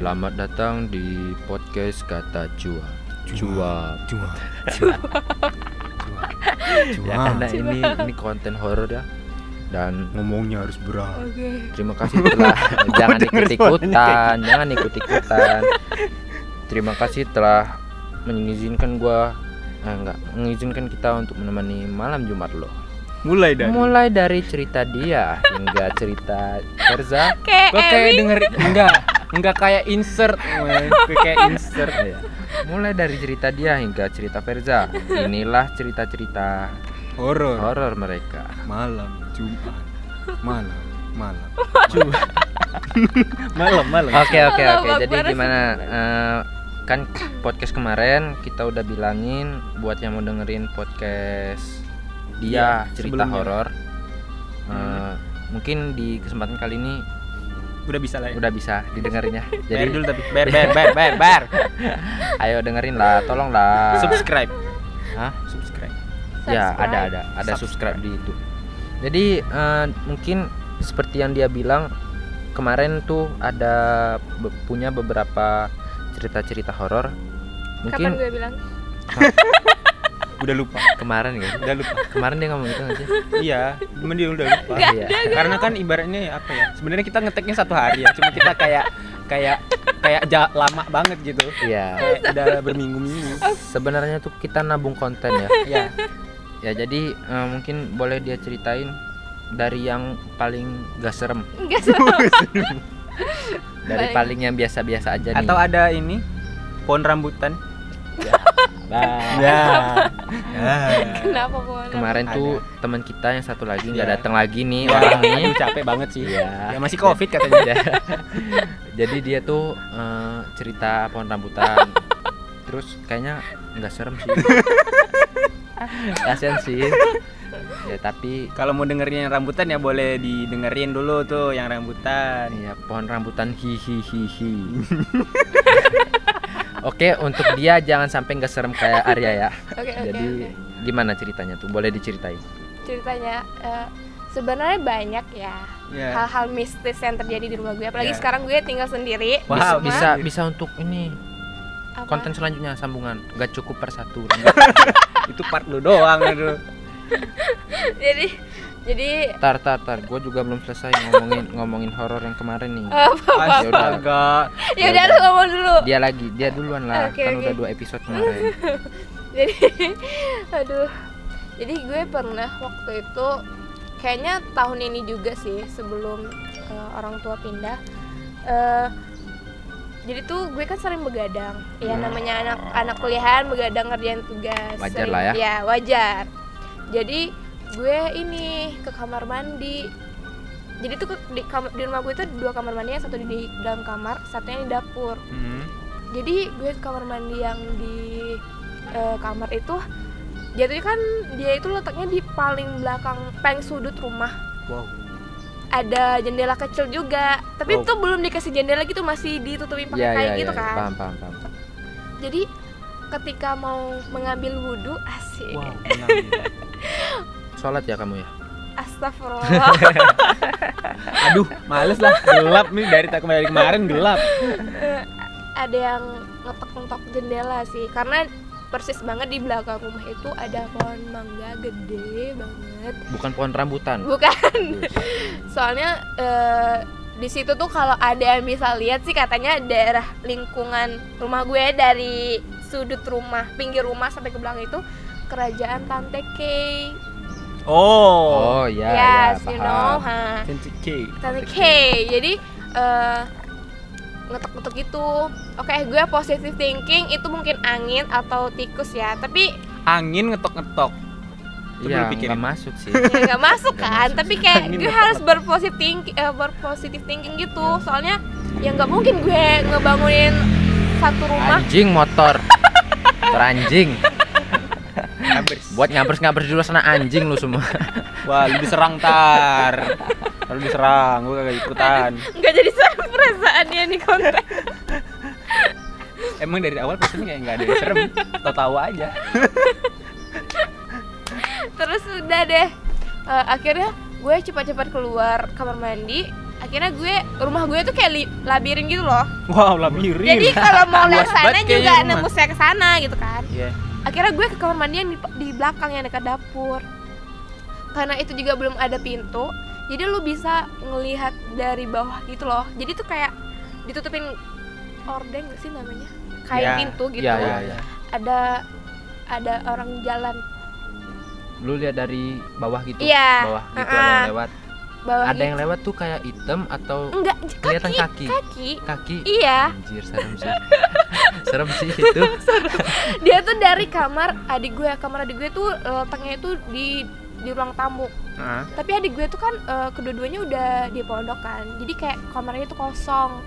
Selamat datang di podcast kata Cua. Cua. Cua. Cua. Ya karena ini ini konten horor ya. Dan ngomongnya harus berat. Oke. terima kasih telah jangan ikut ikutan, jangan ikut ikutan. Terima kasih telah mengizinkan gua eh, enggak mengizinkan kita untuk menemani malam Jumat lo. Mulai dari. Mulai dari cerita dia hingga cerita Terza. Kayak Gua kayak denger enggak enggak kayak insert. Gua kayak insert. Iya. Mulai dari cerita dia hingga cerita Verza. Inilah cerita-cerita Horor. horor mereka. Malam Jumat. Malam, malam. Jumat. malam, malam. Oke oke oke. Jadi gimana? eh, kan podcast kemarin kita udah bilangin buat yang mau dengerin podcast dia Iya, cerita horor. Eh, mungkin di kesempatan kali ini Udah bisa lah ya. udah bisa didengerin ya. Bayar Jadi dulu tapi bayar bayar bayar bayar. bayar. ayo dengerin lah, tolong lah. Subscribe. Hah? Subscribe. Ya Subscribe. ada ada ada subscribe, Subscribe. di itu. Jadi eh, mungkin seperti yang dia bilang kemarin tuh ada be- punya beberapa cerita-cerita horor. Kapan Mungkin gue bilang? Udah lupa. kemarin kan? Udah lupa. Kemarin dia ngomong itu nggak sih? iya, cuman dia udah lupa. Iya. Karena kan ibaratnya apa ya? Sebenarnya kita ngeteknya satu hari ya, cuma kita kayak kayak kayak ja- lama banget gitu. Iya. Kayak udah berminggu-minggu. Sebenarnya tuh kita nabung konten ya. ya. Ya jadi eh, mungkin boleh dia ceritain dari yang paling gak serem, Enggak sih. dari Paling- paling yang biasa-biasa aja nih. Atau ada ini pohon rambutan. Nah, Ya. ya. Kenapa pohon? kemarin Ada. tuh teman kita yang satu lagi nggak Iya. datang lagi nih Ya, orang ini. aduh, capek banget sih. Iya. Ya masih covid katanya. Ya. Jadi dia tuh eh, cerita pohon rambutan. Terus kayaknya nggak serem sih. Kasian sih. Ya tapi Kalau mau dengerin yang rambutan ya boleh didengerin dulu tuh yang rambutan. ya pohon rambutan hi hi hi hi. Oke, untuk dia jangan sampai nggak serem kayak Arya ya. Oke oke Jadi oke. gimana ceritanya tuh? Boleh diceritain? Ceritanya eh, sebenarnya banyak ya Ya. hal-hal mistis yang terjadi di rumah gue. Apalagi Ya. sekarang gue tinggal sendiri. di Wow. Bisa bisa untuk ini Apa? konten selanjutnya sambungan. Gak cukup per satu. Itu part lu doang aduh. jadi jadi tar tar tar. Gue juga belum selesai ngomongin ngomongin horor yang kemarin nih. apa? Ya udah. Astaga. ya udah lu ngomong dulu. Dia lagi, dia duluan lah. Oke, kan oke. udah dua episode kemarin. jadi aduh jadi gue pernah waktu itu kayaknya tahun ini juga sih sebelum eh, orang tua pindah eh jadi tuh gue kan sering begadang ya Hmm. namanya anak anak kuliahan begadang ngerjain tugas Wajar Sering- lah ya. ya wajar jadi gue ini ke kamar mandi jadi tuh di, kamar, di rumah gue itu dua kamar mandi yang satu di, di dalam kamar satunya di dapur Hmm. jadi gue ke kamar mandi yang di eh, kamar itu jatuhnya kan dia itu letaknya di paling belakang paling sudut rumah Wow. ada jendela kecil juga tapi Wow. itu belum dikasih jendela gitu masih ditutupin pakai Iya kain iya gitu iya. kan Paham paham paham. jadi ketika mau mengambil wudhu asik Wow. Sholat ya kamu ya? astagfirullah Aduh, males lah. Gelap nih dari tak kembali kemarin gelap. Eh, ada yang ngetok-ngetok jendela sih karena persis banget di belakang rumah itu ada pohon mangga gede banget Bukan pohon rambutan. bukan soalnya eh, di situ tuh kalau ada yang bisa lihat sih katanya daerah lingkungan rumah gue dari sudut rumah pinggir rumah sampai ke belakang itu kerajaan Tante Kay Oh. Oh iya yes you know ha. Cantik cake. Tante Kay jadi eh, ngetok-ngetok gitu oke gue positive thinking itu mungkin angin atau tikus ya tapi Angin ngetok-ngetok. Iya pikirin. nggak masuk sih. ya nggak masuk kan masuk tapi kayak Angin gue ngetok-ngetok. harus berpositif thinking eh, berpositif thinking gitu soalnya ya nggak mungkin gue ngebangunin satu rumah Anjing motor. Teranjing. Buat ngabers-ngabers dulu sana anjing lu semua. Wah, lu diserang tar. Kalau diserang, gua kagak ikutan. nggak jadi serem perasaannya nih konten Emang dari awal pesannya kayak nggak ada yang serem, tahu-tahu aja. terus udah deh Eh, akhirnya gue cepat-cepat keluar kamar mandi akhirnya gue rumah gue tuh kayak labirin gitu loh Wow, labirin. jadi kalau mau lihat sana juga saya ke sana gitu kan Iya. Akhirnya gue ke kamar mandi yang di, di belakang yang dekat dapur karena itu juga belum ada pintu jadi lu bisa ngelihat dari bawah gitu loh jadi tuh kayak ditutupin ordeng gak sih namanya kain Ya, pintu gitu Iya, iya, iya. ada ada orang jalan Lu lihat dari bawah gitu. Iya. Bawah gitu Uh-uh. ada yang lewat. Bawah Ada yang lewat tuh kayak hitam atau enggak kelihatan kaki kaki. kaki kaki. iya Anjir, serem sih. serem sih itu. dia tuh dari kamar adik gue kamar adik gue tuh letaknya itu di di ruang tamu Heeh. tapi adik gue tuh kan eh, kedua-duanya udah di pondok kan jadi kayak kamarnya tuh kosong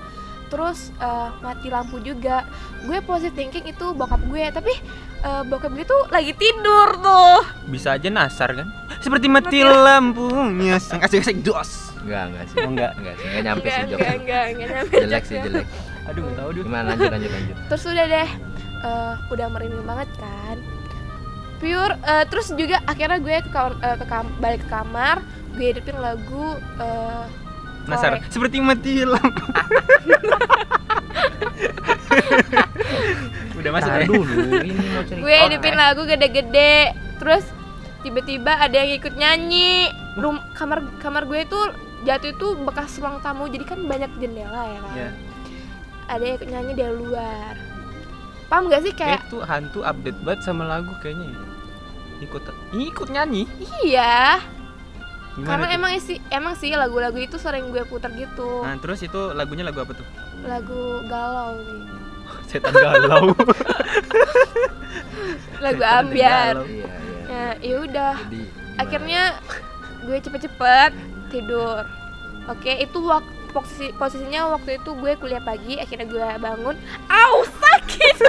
terus eh, mati lampu juga gue positive thinking itu bokap gue tapi eh, bokap gue tuh lagi tidur tuh Bisa aja nasar kan? Seperti mati lampunya sang asik-asik dos. Enggak, enggak sih. Oh, enggak. Enggak sih, enggak nyampe sih enggak enggak enggak nyampe Jelek sih, jelek. Aduh, enggak tahu dulu. Gimana lanjut lanjut lanjut. terus udah deh eh, udah merinding banget kan pure eh, terus juga akhirnya gue ke, kamar, eh, ke kam- balik ke kamar gue hidupin lagu eh, Nasar. Seperti mati lampu. Udah masuk dulu, ini mau cerita. gue hidupin lagu gede-gede terus tiba-tiba ada yang ikut nyanyi Rum kamar kamar gue itu jatuh itu bekas ruang tamu jadi kan banyak jendela ya kan Iya. ada yang ikut nyanyi dari luar paham gak sih Eh, kayak tuh hantu update banget sama lagu kayaknya. ya. Ikut ikut nyanyi. iya Gimana karena tuh? emang isi emang sih lagu-lagu itu sering gue putar gitu Nah, terus itu lagunya lagu apa tuh? lagu galau sih Setan galau. lagu ambiar galau. Iya. ya ya udah akhirnya gue cepet-cepet tidur oke itu waktu posisi posisinya waktu itu gue kuliah pagi akhirnya gue bangun au sakit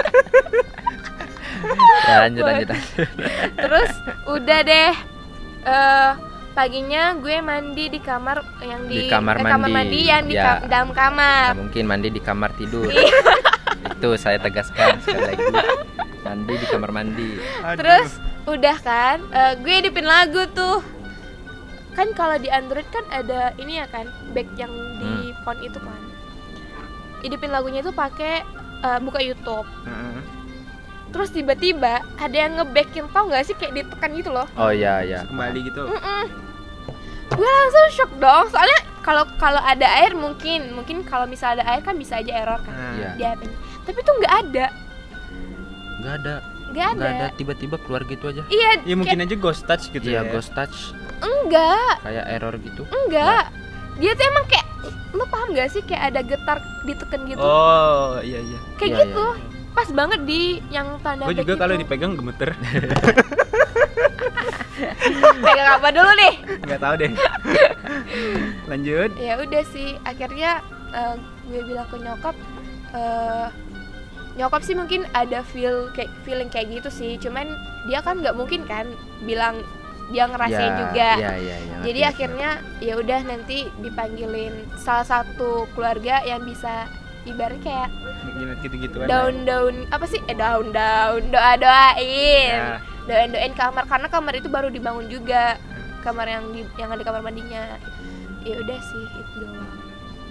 ya, lanjut lanjut. lanjut. terus udah deh eh paginya gue mandi di kamar yang di, Di kamar eh, kamar mandi, mandi yang di ya. kam- dalam kamar Nah, mungkin mandi di kamar tidur. Iya. Itu saya tegaskan sekali lagi. Mandi di kamar mandi. Aduh. terus udah kan eh, gue hidupin lagu tuh kan kalau di Android kan ada ini ya kan back yang di Hmm. phone itu kan hidupin lagunya itu pakai eh, buka YouTube Heeh. terus tiba-tiba ada yang ngebackin tau gak sih kayak ditekan gitu loh Oh iya iya. kembali gitu. Mm-mm. gue langsung shock dong soalnya kalau kalau ada air mungkin mungkin kalau misal ada air kan bisa aja error kan Iya. di HP-nya tapi tuh nggak ada Enggak ada. Nggak ada, Enggak ada tiba-tiba keluar gitu aja. iya Ya mungkin aja ghost touch gitu Iya, ya. ghost touch enggak kayak error gitu. enggak dia tuh emang kayak lu paham gak sih kayak ada getar diteken gitu Oh, iya iya. kayak Iya, gitu pas banget di yang tanda Gue juga itu. kalau dipegang gemeter. pegang apa dulu nih Enggak tahu deh. Lanjut. ya udah sih akhirnya eh, gue bilang ke nyokap eh, nyokap sih mungkin ada feel kayak feeling kayak gitu sih cuman dia kan nggak mungkin kan bilang dia ngerasain Ya, juga Iya iya iya. jadi ngerti, akhirnya ya udah nanti dipanggilin salah satu keluarga yang bisa ibarat kayak Gitu-gitu kan. daun-daun apa sih eh daun-daun doa-doain Ya. doain-doain kamar karena kamar itu baru dibangun juga kamar yang di yang ada kamar mandinya ya udah sih itu doang.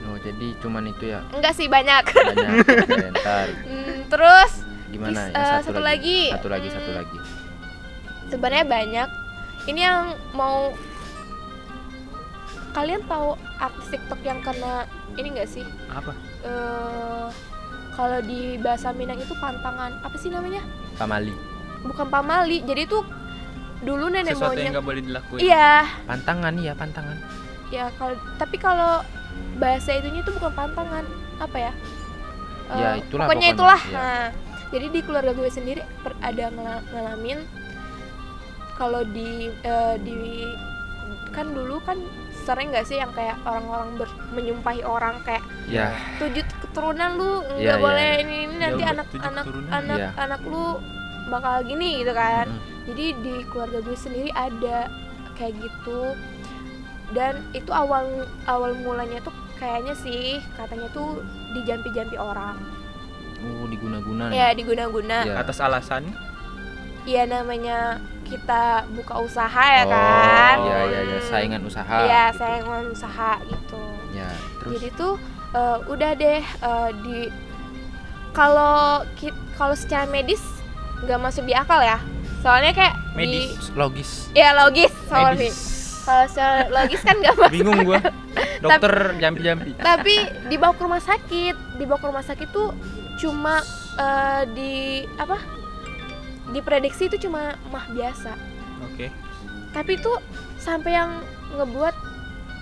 Oh, jadi cuman itu ya. enggak sih banyak Banyak. Oke, ntar Hmm, terus gimana ya eh, satu, satu lagi. Satu lagi, satu lagi. sebenarnya banyak ini yang mau kalian tahu artis TikTok yang kena ini enggak sih Apa? eh kalau di bahasa Minang itu pantangan apa sih namanya Pamali. bukan pamali jadi itu dulu nenek Sesuatu yang moyang nggak boleh dilakuin. iya Pantangan iya, pantangan. ya kalau tapi kalau bahasa itunya itu bukan pantangan apa ya Eh, Ya, itulah pokoknya pokoknya, itulah. Ya. nah jadi di keluarga gue sendiri per- ada ngela- ngalamin kalau di eh, di kan dulu kan sering nggak sih yang kayak orang-orang ber- menyumpahi orang kayak Ya, tujuh keturunan lu nggak Iya, iya. boleh ini ini nanti Ya, anak tujuh anak keturunan. anak anak lu bakal gini gitu kan. Mm, jadi di keluarga gue sendiri ada kayak gitu. Dan itu awal awal mulanya tuh kayaknya sih katanya tuh dijampi-jampi orang oh diguna-guna ya diguna-guna Iya. Atas alasan ya namanya kita buka usaha ya kan Oh, iya iya iya, saingan usaha. Iya, gitu. saingan usaha gitu Ya, terus jadi tuh eh, udah deh eh, di kalau kalau secara medis nggak masuk di akal ya soalnya kayak Medis. di logis. ya logis sorry kalau secara logis kan nggak masuk Bingung gua. Dokter jampi-jampi. tapi dibawa ke rumah sakit dibawa ke rumah sakit tuh cuma eh, di apa diprediksi itu cuma mah biasa Oke. tapi tuh sampai yang ngebuat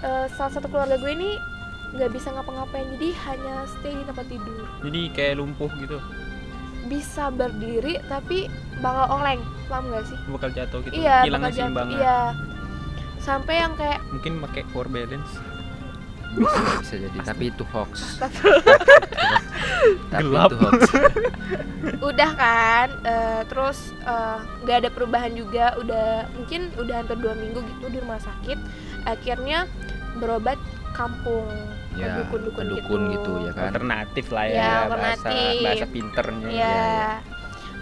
eh, salah satu keluarga gue ini nggak bisa ngapa-ngapain jadi hanya stay di tempat tidur Jadi kayak lumpuh gitu. bisa berdiri tapi bakal oleng paham gak sih Bakal jatuh gitu. iya Hilang keseimbangan. iya sampai yang kayak Mungkin pakai power balance. Bisa jadi, tapi itu hoax. tapi Gelap. itu hoax. udah kan eh, terus eh, nggak ada perubahan juga udah mungkin udah hampir dua minggu gitu di rumah sakit akhirnya berobat kampung ke Ya, dukun-dukun dukun gitu ya kan. Alternatif lah Ya, ya, bahasa alternatif. bahasa pinternya. ya Iya, iya.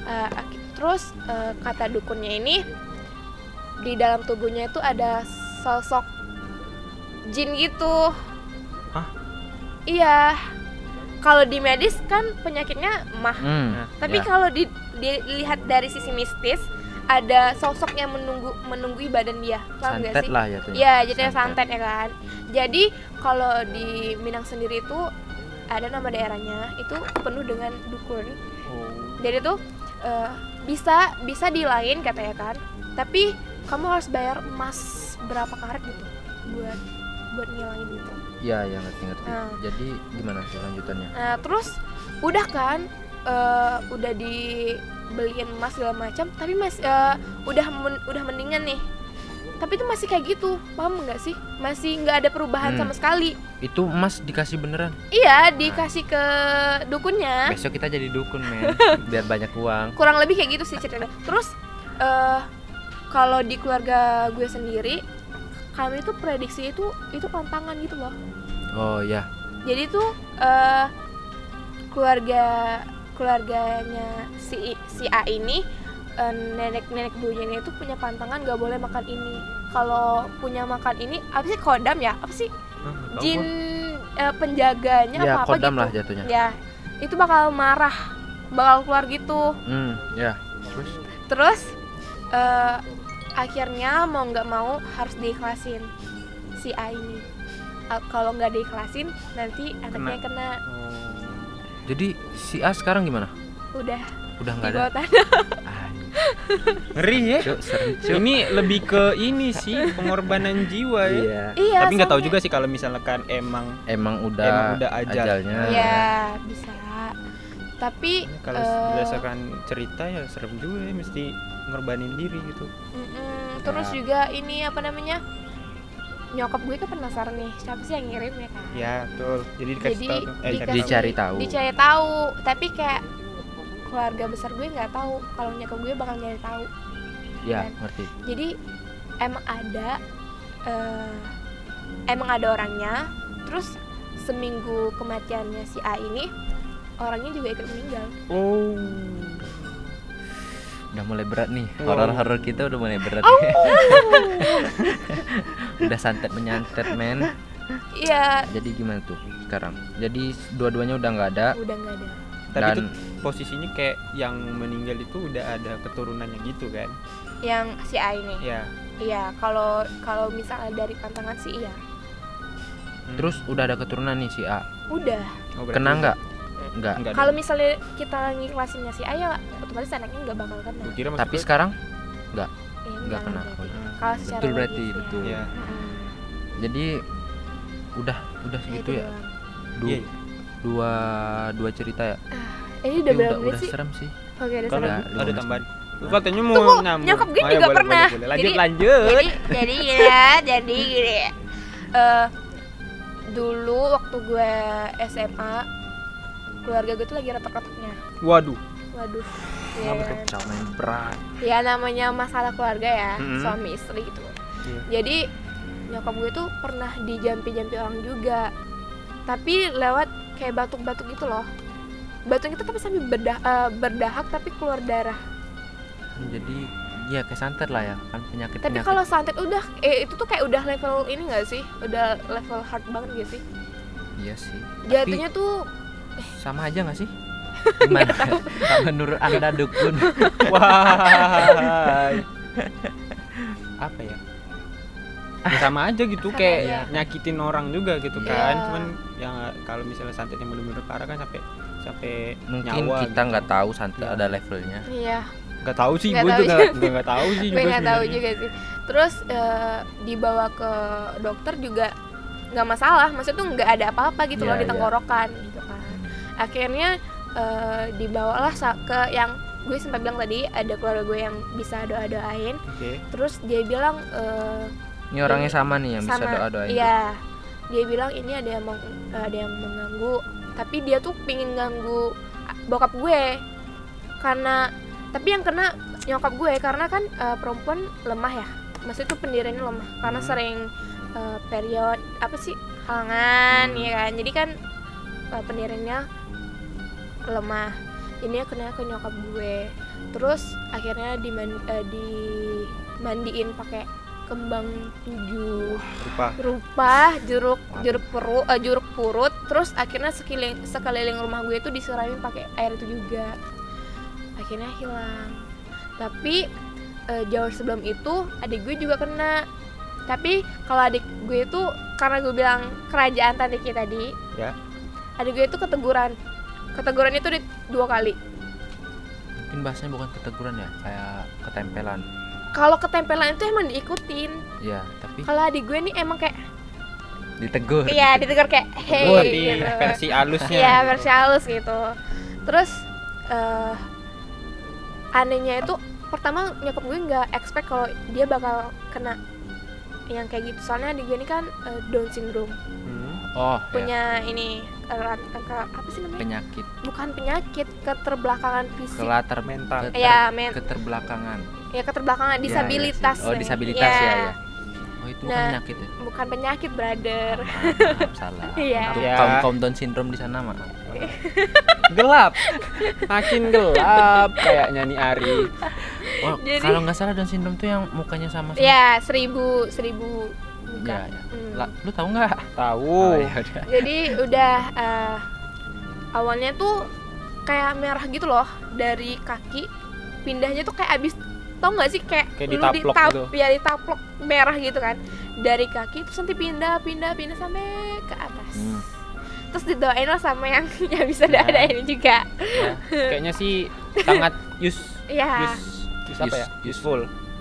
Eh, ak- terus eh, kata dukunnya ini di dalam tubuhnya itu ada sosok jin gitu Hah? iya kalau di medis kan penyakitnya mah Hmm, tapi ya. kalau di- dilihat dari sisi mistis ada sosok yang menunggu menunggui badan dia paham santet sih lah ya tuh. Iya, jadi santet ya kan. Jadi kalau di Minang sendiri itu ada nama daerahnya itu penuh dengan dukun. Oh. Jadi tuh eh, bisa bisa di lain katanya kan. Tapi kamu harus bayar emas berapa karat gitu buat buat ngilangin itu. Iya, ya ngerti-ngerti. Nah. Jadi gimana sih lanjutannya? Nah, terus udah kan eh, udah dibeliin emas segala macam, tapi mas eh, udah men- udah mendingan nih. Tapi itu masih kayak gitu, paham nggak sih? Masih nggak ada perubahan Hmm. sama sekali. Itu emas dikasih beneran. Iya, dikasih ke dukunnya. Besok kita jadi dukun, men. Biar banyak uang. Kurang lebih kayak gitu sih ceritanya. Terus eh kalau di keluarga gue sendiri, kami tuh prediksi itu itu pantangan gitu loh. Oh, ya. Jadi tuh eh keluarga keluarganya si si A ini eh, nenek-nenek buyutnya itu punya pantangan gak boleh makan ini. Kalau punya makan ini apa sih kodam ya? Apa sih? Hah, tahu Jin eh, penjaganya Ya, apa apa kodam gitu. lah jatuhnya. Ya, itu bakal marah, bakal keluar gitu. Hmm, ya. Terus Terus eh, akhirnya mau nggak mau harus diikhlasin si A ini. Kalau nggak diikhlasin nanti anaknya kena. Oh. jadi si A sekarang gimana? Udah Udah nggak ada. Ngeri ya. Cuk, serem, Cuk. Ini lebih ke ini sih pengorbanan jiwa ya. Iya. Iya. Tapi nggak tahu juga sih kalau misalkan emang Emang udah, Emang udah ajal. ajalnya. Iya bisa. Tapi kalau eh, berdasarkan cerita ya serem juga ya mesti ngorbanin diri gitu. mm-mm. terus Ya. juga ini apa namanya? Nyokap gue kan penasaran nih siapa sih yang ngirim ya kan? Ya, betul. Jadi dikasih Jadi tahu. Eh, dikasih- cari tahu. Dicari tahu. Dicari tahu, tapi kayak keluarga besar gue nggak tahu kalau nyokap gue bakal nyari tahu. Ya, Kan? ngerti. jadi emang ada eh, emang ada orangnya terus seminggu kematiannya si A ini orangnya juga ikut meninggal Oh. Udah mulai berat nih. Wow. Horor-horor kita udah mulai berat. Oh. udah santet menyantet, men. iya Jadi gimana tuh sekarang? Jadi dua-duanya udah nggak ada udah nggak ada Tapi dan itu posisinya kayak yang meninggal itu udah ada keturunannya gitu kan. yang si A ini Ya. iya kalau kalau misalnya dari pantangan sih iya Hmm. terus udah ada keturunan nih si A. udah Oh, Kena nggak? Nggak. Enggak. kalau misalnya kita ngikhlasinnya si A ya otomatis anaknya nggak bakal kena Gua kira maksud Tapi gua- sekarang Iya, nggak kena. berarti. Oh, iya. Hmm, kalau secara betul berarti ya. betul. Iya. Mm-mm. Jadi udah udah Nah, segitu itu ya. doang. Du- Iya. dua dua cerita ya. ini udah berapa udah, menit udah sih serem sih. oke udah Kalau serem. Ada 15 tambahan. Lu katanya mau Tunggu, nyambung. nyokap gue ya, juga boleh, pernah. boleh, boleh. Lanjut, Jadi- lanjut. jadi jadi gini ya jadi gini Eh, dulu waktu gue SMA keluarga gue tuh lagi retak-retaknya. Waduh. waduh. Ya, berat. ya namanya masalah keluarga ya Mm-mm. suami istri gitu. Iya. jadi nyokap gue tuh pernah dijampi-jampi orang juga. Tapi lewat kayak batuk-batuk gitu loh. Batuk itu tapi sambil berdah- eh, berdahak tapi keluar darah. Jadi ya kayak santet lah ya kan penyakit tapi kalau santet udah eh itu tuh kayak udah level ini gak sih? Udah level hard banget gak sih? Iya sih. Tapi jatuhnya tuh sama aja nggak sih gimana menurut anda dukun Wah. Apa ya? Ya sama aja gitu Sama kayak aja. nyakitin orang juga gitu Iya. kan. Cuman yang kalau misalnya santetnya bener-bener parah kan sampai sampai mungkin nyawa kita gitu. nggak tahu santet Iya. ada levelnya iya nggak tahu sih Nggak gue tahu juga nggak nggak tahu sih gue juga nggak tahu juga sih terus eh, dibawa ke dokter juga nggak masalah maksudnya tuh nggak ada apa-apa gitu Iya, loh di iya. tenggorokan gitu kan akhirnya eh, dibawalah ke yang gue sempat bilang tadi ada keluarga gue yang bisa doa doain Oke. terus dia bilang eh, ini orangnya sama nih yang bisa sama. doa doain iya. Dia bilang ini ada yang meng- ada yang mengganggu. Tapi dia tuh pingin ganggu bokap gue. Karena tapi yang kena nyokap gue karena kan eh, perempuan lemah ya. Maksudnya tuh pendiriannya lemah. Karena Hmm. sering eh, period apa sih? Halangan Hmm. ya kan? Jadi kan eh, pendiriannya lemah. Ini kena ke nyokap gue. Terus akhirnya diman eh, dimandiin pakai kembang tujuh. Rupa. rupa jeruk jeruk perut jeruk purut. Terus akhirnya sekeliling sekeliling rumah gue itu disiramin pakai air itu juga. Akhirnya hilang. Tapi eh, jauh sebelum itu adik gue juga kena. Tapi kalau adik gue itu karena gue bilang kerajaan tantiki tadi Ya. adik gue itu keteguran keteguran itu di dua kali mungkin bahasanya bukan keteguran ya kayak ketempelan kalau ketempelan itu emang diikutin ya tapi kalau adik gue nih emang kayak ditegur iya ditegur kayak hey di gitu. versi halusnya. Iya gitu. versi halus gitu. Terus eh anehnya itu pertama nyokap gue nggak expect kalau dia bakal kena yang kayak gitu. Soalnya adik gue ini kan eh, Down syndrome, Hmm. oh ya, punya ini erat- ke- apa sih namanya? penyakit Bukan penyakit, keterbelakangan fisik. kelatar Mental. keter- Iya, men- keterbelakangan ya keterbelakangan Ya, ya disabilitas. sih. oh disabilitas Iya, ya ya oh itu bukan Nah, penyakit ya Bukan penyakit, brother. maaf, maaf, salah Iya. Untuk Ya. kaum kaum Down syndrome di sana maaf gelap. Makin gelap kayaknya nih Ari. oh, Jadi- kalau nggak salah Down syndrome tuh yang mukanya sama sama ya, seribu seribu muka. ya, ya. Hmm. Lu tahu nggak Tahu. oh, ya udah jadi udah eh, awalnya tuh kayak merah gitu loh dari kaki pindahnya tuh kayak abis tau nggak sih kayak, Kayak lu ditaplok ditap- gitu. ya ditaplok merah gitu kan dari kaki terus nanti pindah pindah pindah sampai ke atas Hmm. terus didoain lah sama yang yang bisa Nah. ada ini juga Ya, kayaknya sih sangat use ya use, use apa ya? Use- Useful.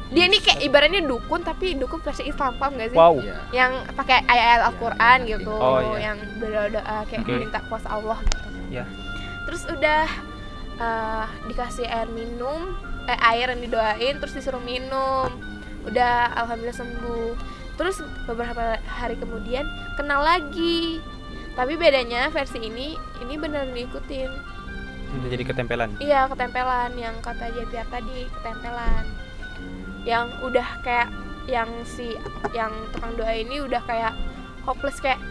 Dia ini kayak ibaratnya dukun tapi dukun versi Islam paham gak sih Wow. Iya. yang pakai ayat-ayat Al-Quran iya, gitu Oh, iya. yang berdoa-doa kayak Oke. minta kuasa Allah gitu Ya. terus udah eh, dikasih air minum eh, air yang didoain terus disuruh minum udah alhamdulillah sembuh terus beberapa hari kemudian kena lagi tapi bedanya versi ini ini beneran diikutin Udah jadi ketempelan. iya ketempelan yang kata Jatiar tadi ketempelan yang udah kayak yang si yang tukang doa ini udah kayak hopeless kayak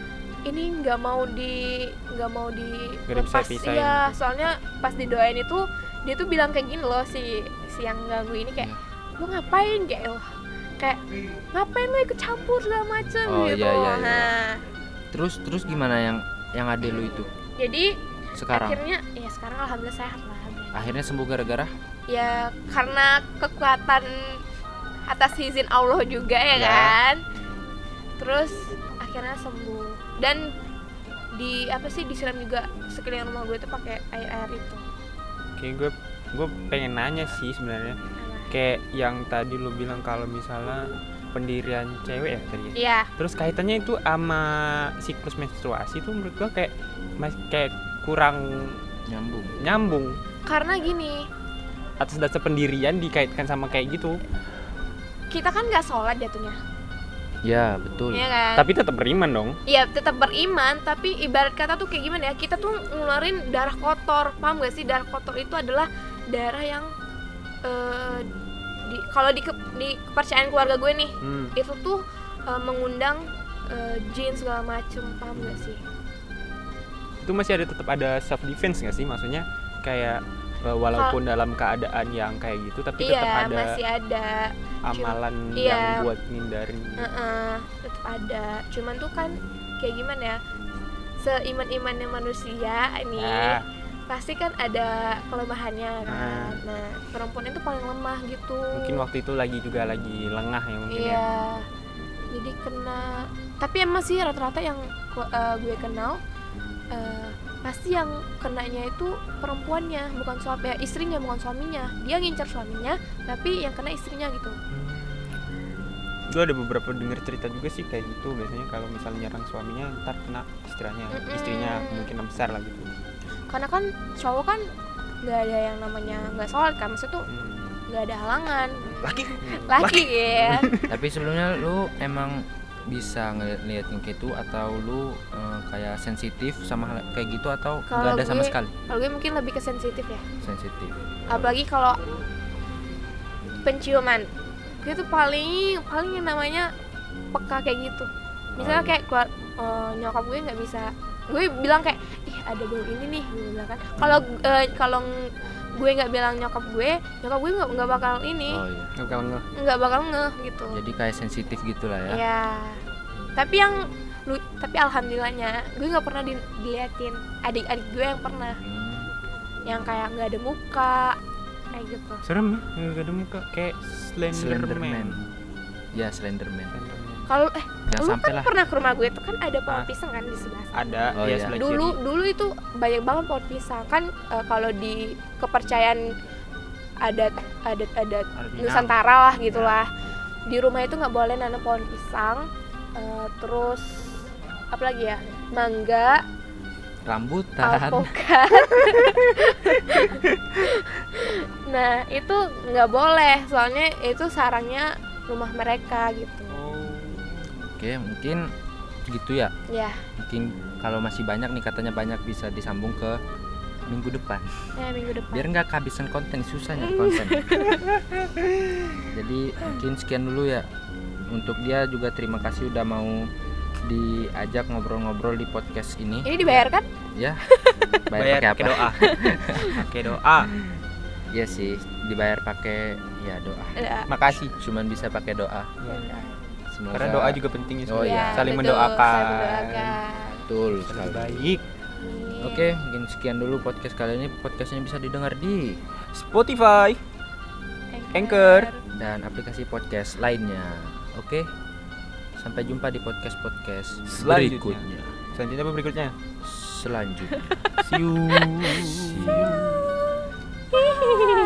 ini nggak mau di nggak mau di lepas. iya gitu. soalnya pas didoain itu dia tuh bilang kayak gini loh si si yang ganggu ini kayak Iya. lu ngapain? Kayak lo kayak ngapain lu ikut campur segala macem? Oh, gitu. iya, iya, iya. nah. Terus terus gimana yang yang ade lu itu? Jadi sekarang? akhirnya ya sekarang alhamdulillah sehat lah akhirnya sembuh gara-gara? Ya karena kekuatan atas izin Allah juga ya, Ya. kan terus akhirnya sembuh dan di apa sih disiram juga sekeliling rumah gue tuh pakai air air itu Kayak gue gue pengen nanya sih sebenarnya. Kayak yang tadi lu bilang kalau misalnya pendirian cewek ya tadi. ya? iya Terus kaitannya itu sama siklus menstruasi tuh menurut gua kayak mas kayak kurang nyambung nyambung. karena gini Atas dasar pendirian dikaitkan sama kayak gitu. Kita kan nggak sholat jatuhnya. Ya betul. Ya kan? Tapi tetap beriman dong. Iya tetap beriman tapi ibarat kata tuh kayak gimana ya? Kita tuh ngeluarin darah kotor paham gak sih? Darah kotor itu adalah darah yang eh, di kalau di, ke- di kepercayaan keluarga gue nih Hmm. itu tuh eh, mengundang eh, jin segala macem paham gak sih? Itu masih ada tetap ada self defense gak sih? Maksudnya kayak Eh, walaupun dalam keadaan yang kayak gitu tapi tetap iya ada masih ada. amalan iya. yang buat ngindarin. Heeh, tetap ada. Cuman tuh kan kayak gimana ya seiman-imannya manusia ini Ah. pasti kan ada kelemahannya kan. Ah. nah perempuan itu paling lemah gitu. Mungkin waktu itu lagi juga lagi lengah ya mungkin ya. Iya. Jadi kena tapi emang sih rata-rata yang eh, gue kenal eh, pasti yang kenanya itu perempuannya bukan suami ya, istrinya bukan suaminya. Dia ngincar suaminya tapi yang kena istrinya gitu. Gue ada beberapa denger cerita juga sih kayak gitu. Biasanya kalau misalnya nyerang suaminya ntar kena istrinya Mm-mm. istrinya kemungkinan besar lah gitu. Karena kan cowok kan nggak ada yang namanya nggak sholat kan maksudnya tuh Hmm. nggak ada halangan. Laki. Laki ya Tapi sebelumnya lu emang bisa ngeliat yang kayak itu atau lu eh, kayak sensitif sama kayak gitu atau nggak ada sama gue- sekali? kalau gue mungkin lebih ke sensitif ya. Sensitif. Apalagi kalau penciuman. Gue tuh paling paling yang namanya peka kayak gitu. Misalnya kayak keluar eh, nyokap gue nggak bisa. Gue bilang kayak ih ada bau ini nih gue bilang kan. Kalau eh, kalau gue nggak bilang nyokap gue nyokap gue nggak nggak bakal ini. Oh iya. Nggak bakal ngeh. Nggak bakal ngeh gitu. Jadi kayak sensitif gitulah ya. Ya tapi yang lu tapi alhamdulillahnya gue nggak pernah di- diliatin adik-adik gue yang pernah. Hmm, yang kayak nggak ada muka kayak gitu. Serem ya nggak ada muka kayak Slenderman. Slenderman. Ya Slenderman. Kalau eh jangan lu sampai kan lah. pernah ke rumah gue tuh kan ada pohon Ah. pisang kan di sebelah sana. ada Oh, ya iya. sebelah dulu kiri. dulu itu banyak banget pohon pisang. Kan eh, kalau di kepercayaan adat adat adat. Nusantara lah gitulah. Di rumah itu nggak boleh nanam pohon pisang eh, terus apa lagi ya? Mangga. Rambutan. Alpukat. Nah itu nggak boleh. Soalnya itu sarangnya rumah mereka gitu. Oh oke mungkin gitu ya. Ya. Mungkin kalau masih banyak nih katanya banyak bisa disambung ke minggu depan. Ya minggu depan. Biar nggak kehabisan konten susah nyari konten. Jadi mungkin sekian dulu ya untuk dia juga terima kasih udah mau diajak ngobrol-ngobrol di podcast ini. Ini dibayarkan? Ya bayar bayar pakai apa? doa. Pakai doa. Ya sih dibayar pakai ya doa. Ya, makasih cuman bisa pakai doa. Ya. semoga karena doa juga penting ya Oh, iya. saling betul, mendoakan. betul Saling sekali. baik. Oke mungkin sekian dulu podcast kali ini. Podcastnya bisa didengar di Spotify Anchor. dan aplikasi podcast lainnya oke. Sampai jumpa di podcast podcast Selanjutnya. berikutnya selanjutnya apa berikutnya? Selanjutnya. See you. See you.